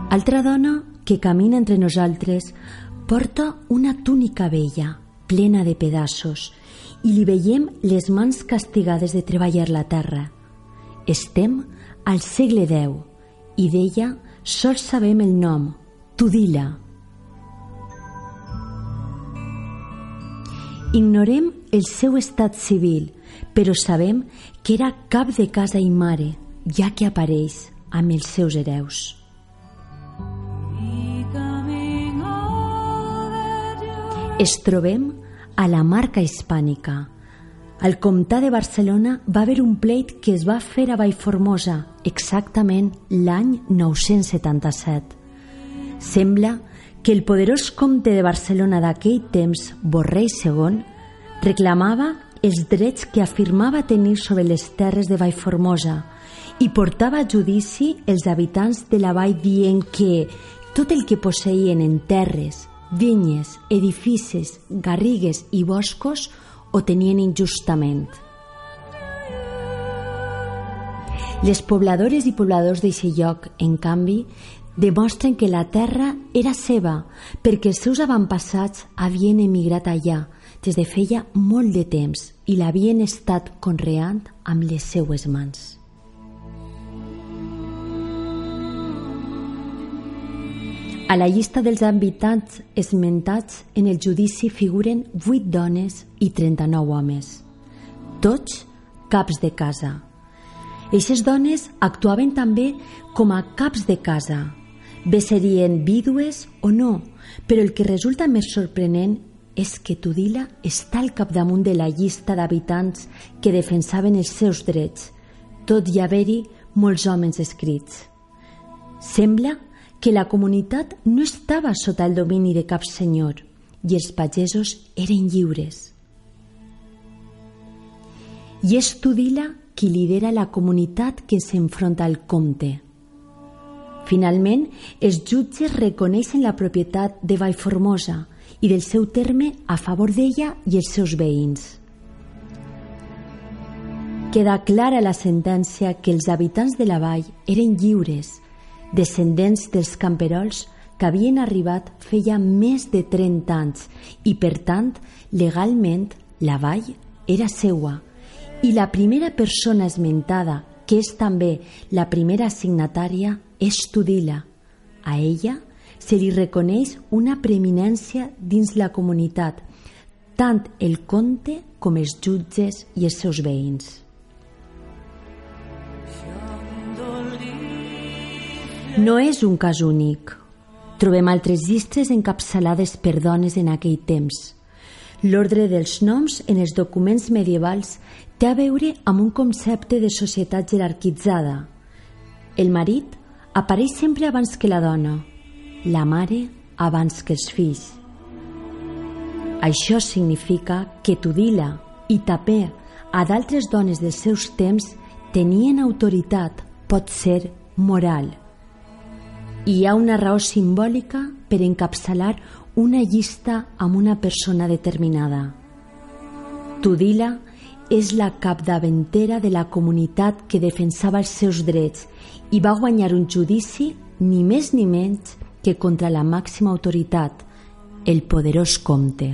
Altra dona que camina entre nosaltres porta una túnica vella, plena de pedaços, i li veiem les mans castigades de treballar la terra. Estem al segle X i d'ella Sols sabem el nom, Tudila. Ignorem el seu estat civil, però sabem que era cap de casa i mare, ja que apareix amb els seus hereus. Es trobem a la marca hispànica, al Comtat de Barcelona va haver un pleit que es va fer a Vallformosa exactament l'any 977. Sembla que el poderós comte de Barcelona d'aquell temps, Borrell II, reclamava els drets que afirmava tenir sobre les terres de Vallformosa i portava a judici els habitants de la vall dient que tot el que posseïen en terres, vinyes, edificis, garrigues i boscos o tenien injustament. Les pobladores i pobladors d'aquest lloc, en canvi, demostren que la terra era seva perquè els seus avantpassats havien emigrat allà des de feia molt de temps i l'havien estat conreant amb les seues mans. A la llista dels habitants esmentats en el judici figuren 8 dones i 39 homes, tots caps de casa. Eixes dones actuaven també com a caps de casa, bé serien vídues o no, però el que resulta més sorprenent és que Tudila està al capdamunt de la llista d'habitants que defensaven els seus drets, tot i haver-hi molts homes escrits. Sembla que la comunitat no estava sota el domini de cap senyor i els pagesos eren lliures. I és Tudila qui lidera la comunitat que s'enfronta al comte. Finalment, els jutges reconeixen la propietat de Vallformosa i del seu terme a favor d'ella i els seus veïns. Queda clara la sentència que els habitants de la vall eren lliures, descendents dels camperols que havien arribat feia més de 30 anys i, per tant, legalment, la vall era seua i la primera persona esmentada, que és també la primera signatària, és Tudila. A ella se li reconeix una preeminència dins la comunitat, tant el conte com els jutges i els seus veïns. No és un cas únic. Trobem altres llistes encapçalades per dones en aquell temps. L'ordre dels noms en els documents medievals té a veure amb un concepte de societat jerarquitzada. El marit apareix sempre abans que la dona, la mare abans que els fills. Això significa que Tudila i també a d'altres dones dels seus temps tenien autoritat, pot ser moral. Hi ha una raó simbòlica per encapçalar una llista amb una persona determinada. Tudila és la capdavantera de la comunitat que defensava els seus drets i va guanyar un judici ni més ni menys que contra la màxima autoritat, el poderós comte.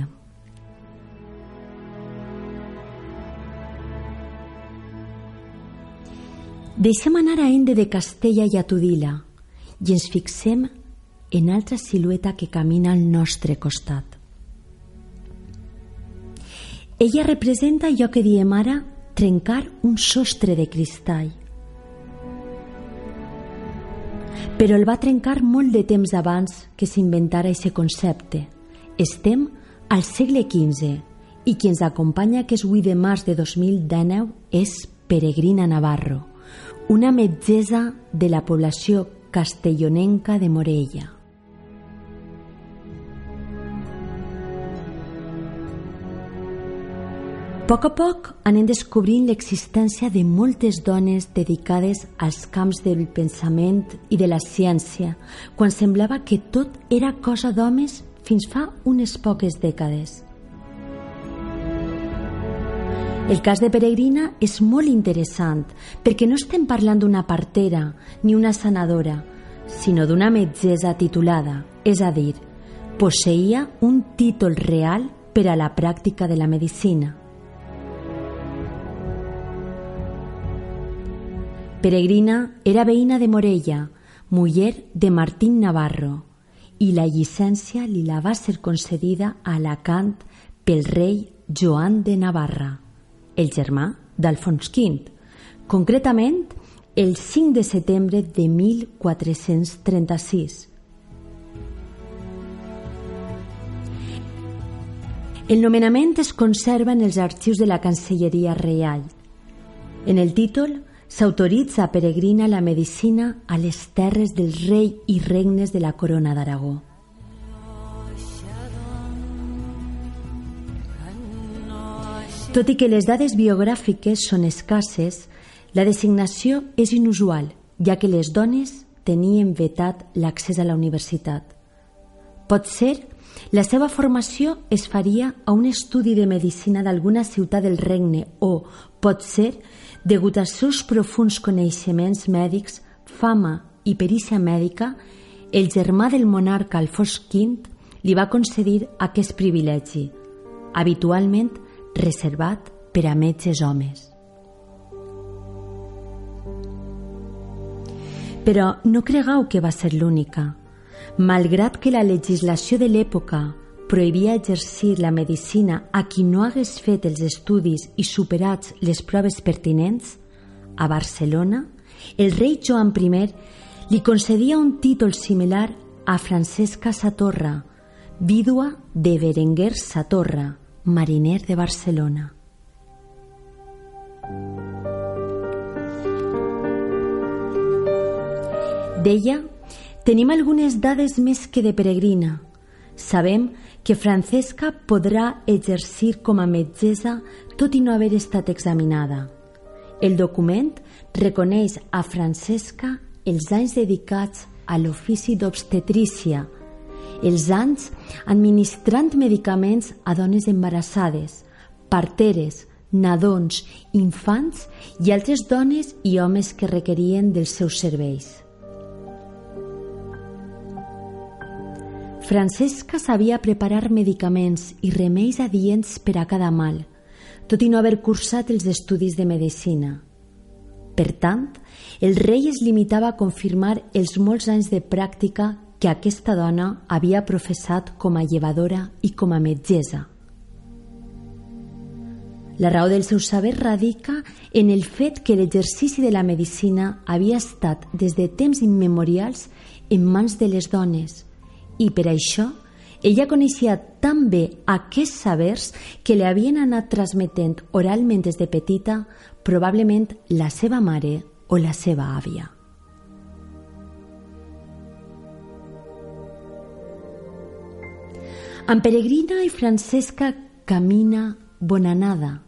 Deixem anar a Ende de Castella i a Tudila i ens fixem en altra silueta que camina al nostre costat. Ella representa allò que diem ara trencar un sostre de cristall. Però el va trencar molt de temps abans que s'inventara aquest concepte. Estem al segle XV i qui ens acompanya que és avui de març de 2019 és Peregrina Navarro, una metgessa de la població castellonenca de Morella. A poc a poc anem descobrint l'existència de moltes dones dedicades als camps del pensament i de la ciència, quan semblava que tot era cosa d'homes fins fa unes poques dècades. El cas de Peregrina és molt interessant perquè no estem parlant d'una partera ni una sanadora, sinó d'una metgessa titulada, és a dir, posseïa un títol real per a la pràctica de la medicina. Peregrina era veïna de Morella, muller de Martín Navarro, i la llicència li la va ser concedida a Alacant pel rei Joan de Navarra, el germà d'Alfons V, concretament el 5 de setembre de 1436. El nomenament es conserva en els arxius de la Cancelleria Reial. En el títol s'autoritza a Peregrina la medicina a les terres del rei i regnes de la corona d'Aragó. Tot i que les dades biogràfiques són escasses, la designació és inusual, ja que les dones tenien vetat l'accés a la universitat. Pot ser la seva formació es faria a un estudi de medicina d'alguna ciutat del regne o, pot ser, degut als seus profuns coneixements mèdics, fama i perícia mèdica, el germà del monarca Alfons V li va concedir aquest privilegi, habitualment reservat per a metges homes. Però no cregueu que va ser l'única. Malgrat que la legislació de l'època prohibia exercir la medicina a qui no hagués fet els estudis i superats les proves pertinents, a Barcelona, el rei Joan I li concedia un títol similar a Francesca Satorra, vídua de Berenguer Satorra, mariner de Barcelona. Deia, tenim algunes dades més que de peregrina. Sabem que Francesca podrà exercir com a metgessa tot i no haver estat examinada. El document reconeix a Francesca els anys dedicats a l'ofici d'obstetrícia, els anys administrant medicaments a dones embarassades, parteres, nadons, infants i altres dones i homes que requerien dels seus serveis. Francesca sabia preparar medicaments i remeis adients per a cada mal, tot i no haver cursat els estudis de medicina. Per tant, el rei es limitava a confirmar els molts anys de pràctica que aquesta dona havia professat com a llevadora i com a metgessa. La raó del seu saber radica en el fet que l'exercici de la medicina havia estat des de temps immemorials en mans de les dones, i per això ella coneixia tan bé aquests sabers que li havien anat transmetent oralment des de petita probablement la seva mare o la seva àvia. En Peregrina i Francesca camina Bonanada,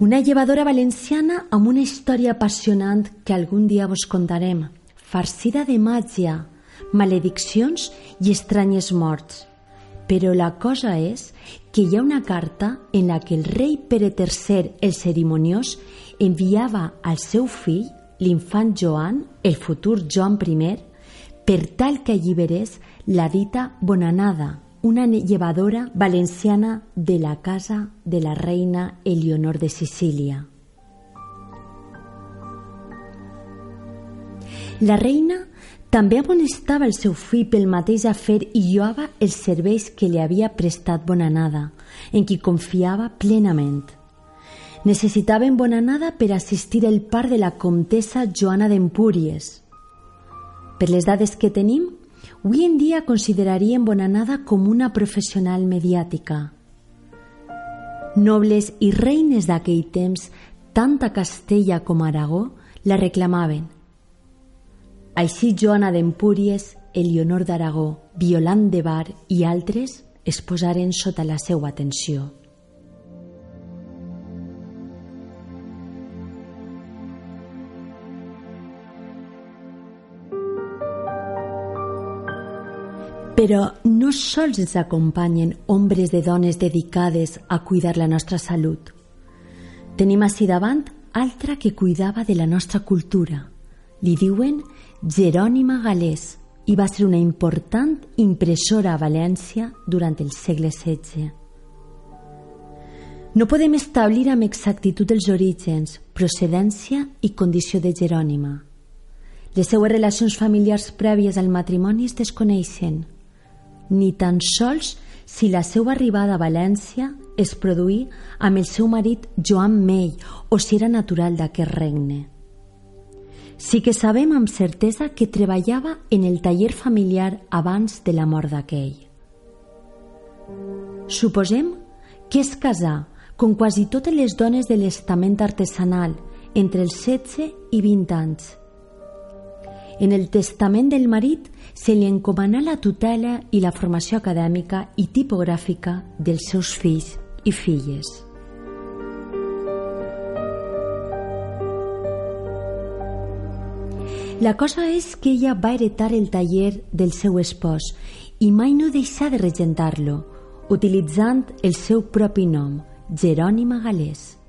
una llevadora valenciana amb una història apassionant que algun dia vos contarem, farcida de màgia, malediccions i estranyes morts. Però la cosa és que hi ha una carta en la que el rei Pere III el cerimoniós enviava al seu fill, l'infant Joan, el futur Joan I, per tal que alliberés la dita Bonanada, una llevadora valenciana de la casa de la reina Eleonor de Sicília. La reina també amonestava el seu fill pel mateix afer i lloava els serveis que li havia prestat Bonanada, en qui confiava plenament. Necessitaven Bonanada per assistir el part de la comtessa Joana d'Empúries. Per les dades que tenim, avui en dia consideraríem Bonanada com una professional mediàtica. Nobles i reines d'aquell temps, tant a Castella com a Aragó, la reclamaven – així Joana d'Empúries, Elionor d'Aragó, Violant de Bar i altres es posaren sota la seva atenció. Però no sols ens acompanyen ombres de dones dedicades a cuidar la nostra salut. Tenim així davant altra que cuidava de la nostra cultura. Li diuen Jerònima Galés i va ser una important impressora a València durant el segle XVI. No podem establir amb exactitud els orígens, procedència i condició de Jerònima. Les seues relacions familiars prèvies al matrimoni es desconeixen, ni tan sols si la seva arribada a València es produí amb el seu marit Joan Mell o si era natural d'aquest regne. Sí que sabem amb certesa que treballava en el taller familiar abans de la mort d'aquell. Suposem que es casà, com quasi totes les dones de l'estament artesanal, entre els 16 i 20 anys. En el testament del marit se li encomanà la tutela i la formació acadèmica i tipogràfica dels seus fills i filles. La cosa és que ella va heretar el taller del seu espòs i mai no deixà de regentar-lo, utilitzant el seu propi nom, Jerònima Galés.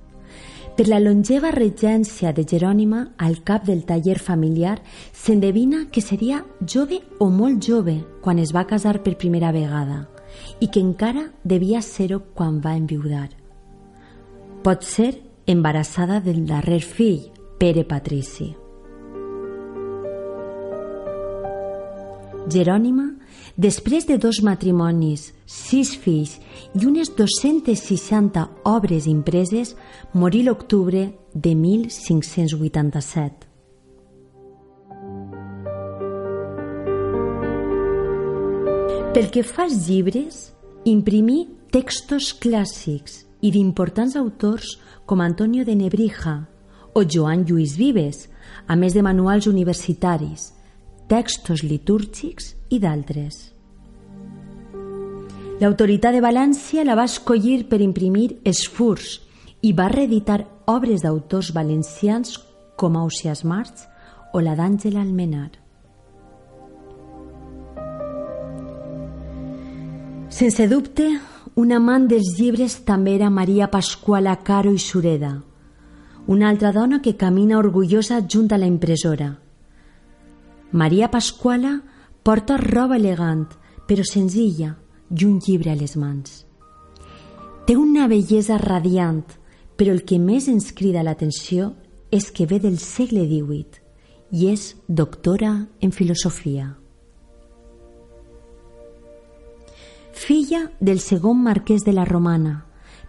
Per la longeva regència de Jerònima al cap del taller familiar s'endevina que seria jove o molt jove quan es va casar per primera vegada i que encara devia ser-ho quan va enviudar. Pot ser embarassada del darrer fill, Pere Patrici. Jerònima, Després de dos matrimonis, sis fills i unes 260 obres impreses, morí l'octubre de 1587. Pel que fa als llibres, imprimí textos clàssics i d'importants autors com Antonio de Nebrija o Joan Lluís Vives, a més de manuals universitaris, textos litúrgics i d'altres. L'autoritat de València la va escollir per imprimir els furs i va reeditar obres d'autors valencians com Ausias March o la d'Àngela Almenar. Sense dubte, un amant dels llibres també era Maria Pasquala Caro i Sureda, una altra dona que camina orgullosa junt a la impressora. Maria Pasquala porta roba elegant, però senzilla, i un llibre a les mans. Té una bellesa radiant, però el que més ens crida l'atenció és que ve del segle XVIII i és doctora en filosofia. Filla del segon marquès de la Romana,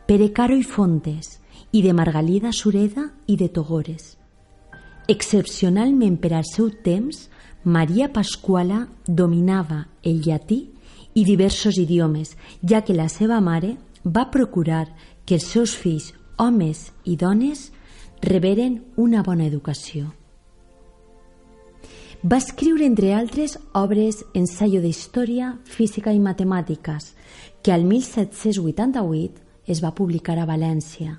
Pere Caro i Fontes, i de Margalida Sureda i de Togores. Excepcionalment per al seu temps, Maria Pasquala dominava el llatí i diversos idiomes, ja que la seva mare va procurar que els seus fills, homes i dones, reberen una bona educació. Va escriure, entre altres, obres ensaio d'història, física i matemàtiques, que al 1788 es va publicar a València.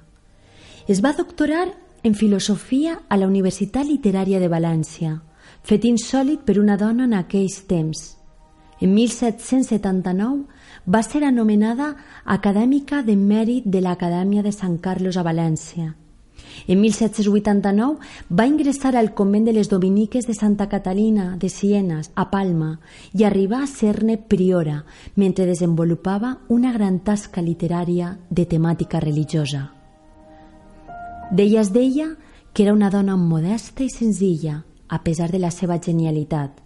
Es va doctorar en filosofia a la Universitat Literària de València, fet insòlit per una dona en aquells temps – en 1779 va ser anomenada acadèmica de mèrit de l'Acadèmia de Sant Carlos a València. En 1789 va ingressar al convent de les Dominiques de Santa Catalina de Sienas, a Palma, i arribar a ser-ne priora, mentre desenvolupava una gran tasca literària de temàtica religiosa. D'ella es deia que era una dona modesta i senzilla, a pesar de la seva genialitat,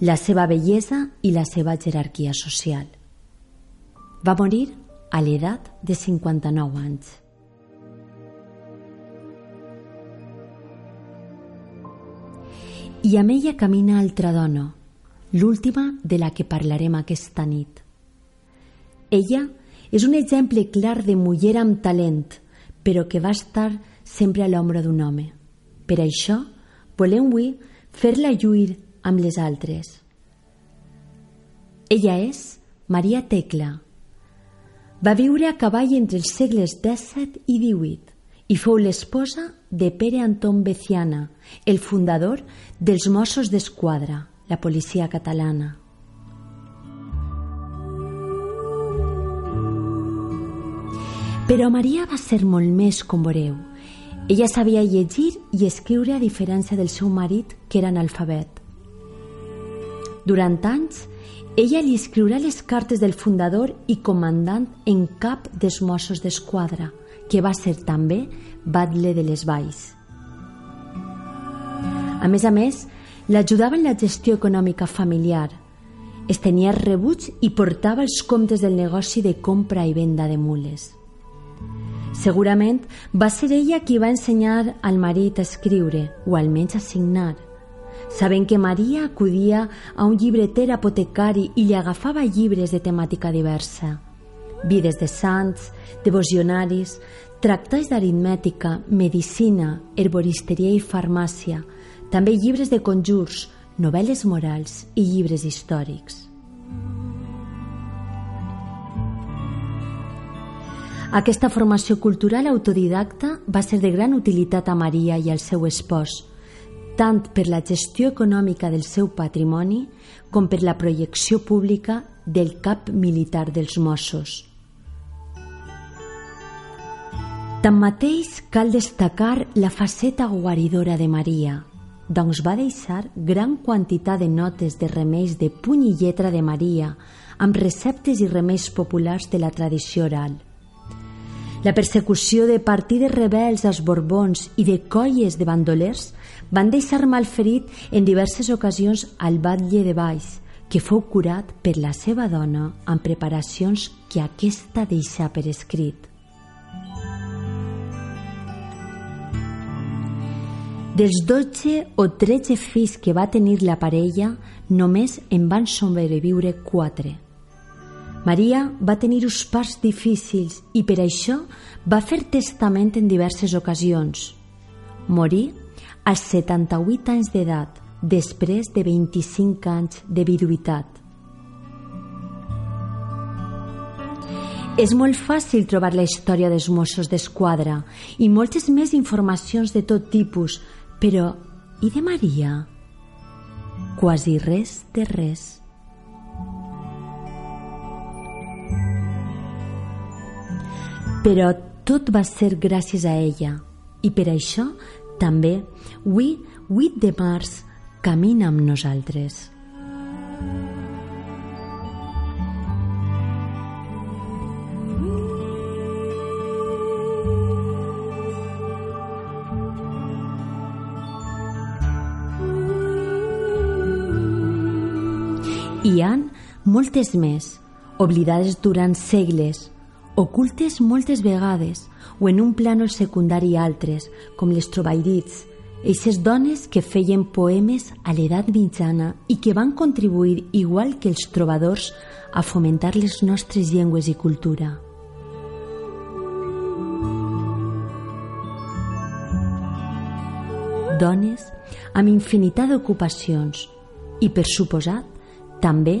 la seva bellesa i la seva jerarquia social. Va morir a l'edat de 59 anys. I amb ella camina altra dona, l'última de la que parlarem aquesta nit. Ella és un exemple clar de muller amb talent, però que va estar sempre a l'ombra d'un home. Per això, volem avui fer-la lluir amb les altres. Ella és Maria Tecla. Va viure a cavall entre els segles XVII i XVIII i fou l'esposa de Pere Anton Beciana, el fundador dels Mossos d'Esquadra, la policia catalana. Però Maria va ser molt més, com veureu. Ella sabia llegir i escriure a diferència del seu marit, que era analfabet. Durant anys, ella li escriurà les cartes del fundador i comandant en cap dels Mossos d'Esquadra, que va ser també batle de les Valls. A més a més, l'ajudava en la gestió econòmica familiar. Es tenia rebuts i portava els comptes del negoci de compra i venda de mules. Segurament va ser ella qui va ensenyar al marit a escriure, o almenys a signar, sabent que Maria acudia a un llibreter apotecari i li agafava llibres de temàtica diversa. Vides de sants, devocionaris, tractats d'aritmètica, medicina, herboristeria i farmàcia, també llibres de conjurs, novel·les morals i llibres històrics. Aquesta formació cultural autodidacta va ser de gran utilitat a Maria i al seu espòs, tant per la gestió econòmica del seu patrimoni com per la projecció pública del cap militar dels Mossos. Tanmateix, cal destacar la faceta guaridora de Maria, doncs va deixar gran quantitat de notes de remeis de puny i lletra de Maria amb receptes i remeis populars de la tradició oral. La persecució de partides rebels als Borbons i de colles de bandolers van deixar malferit en diverses ocasions al batlle de Baix, que fou curat per la seva dona amb preparacions que aquesta deixà per escrit. Dels 12 o 13 fills que va tenir la parella, només en van sobreviure 4, Maria va tenir uns parts difícils i per això va fer testament en diverses ocasions. Morí als 78 anys d'edat, després de 25 anys de viduïtat. És molt fàcil trobar la història dels Mossos d'Esquadra i moltes més informacions de tot tipus, però i de Maria? Quasi res de res. Però tot va ser gràcies a ella i per això també avui, 8 de març, camina amb nosaltres. Hi han moltes més, oblidades durant segles, ocultes moltes vegades o en un plànol secundari altres, com les trobairits, eixes dones que feien poemes a l'edat mitjana i que van contribuir, igual que els trobadors, a fomentar les nostres llengües i cultura. Dones amb infinitat d'ocupacions i, per suposat, també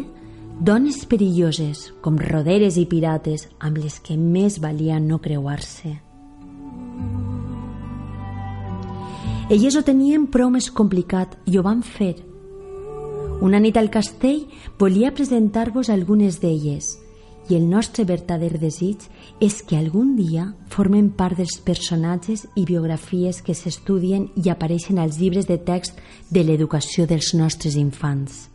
dones perilloses com roderes i pirates amb les que més valia no creuar-se. Elles ho tenien prou més complicat i ho van fer. Una nit al castell volia presentar-vos algunes d'elles i el nostre verdader desig és que algun dia formen part dels personatges i biografies que s'estudien i apareixen als llibres de text de l'educació dels nostres infants.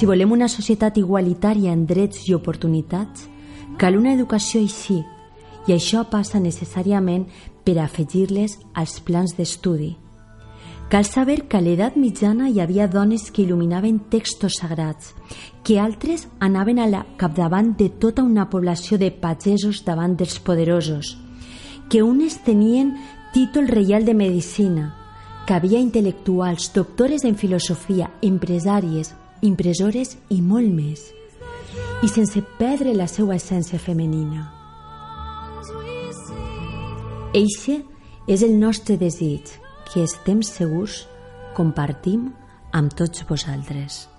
Si volem una societat igualitària en drets i oportunitats, cal una educació així, i això passa necessàriament per afegir-les als plans d'estudi. Cal saber que a l'edat mitjana hi havia dones que il·luminaven textos sagrats, que altres anaven a la capdavant de tota una població de pagesos davant dels poderosos, que unes tenien títol reial de medicina, que havia intel·lectuals, doctores en filosofia, empresàries, impressores i molt més, i sense perdre la seva essència femenina. Eixe és el nostre desig, que estem segurs compartim amb tots vosaltres.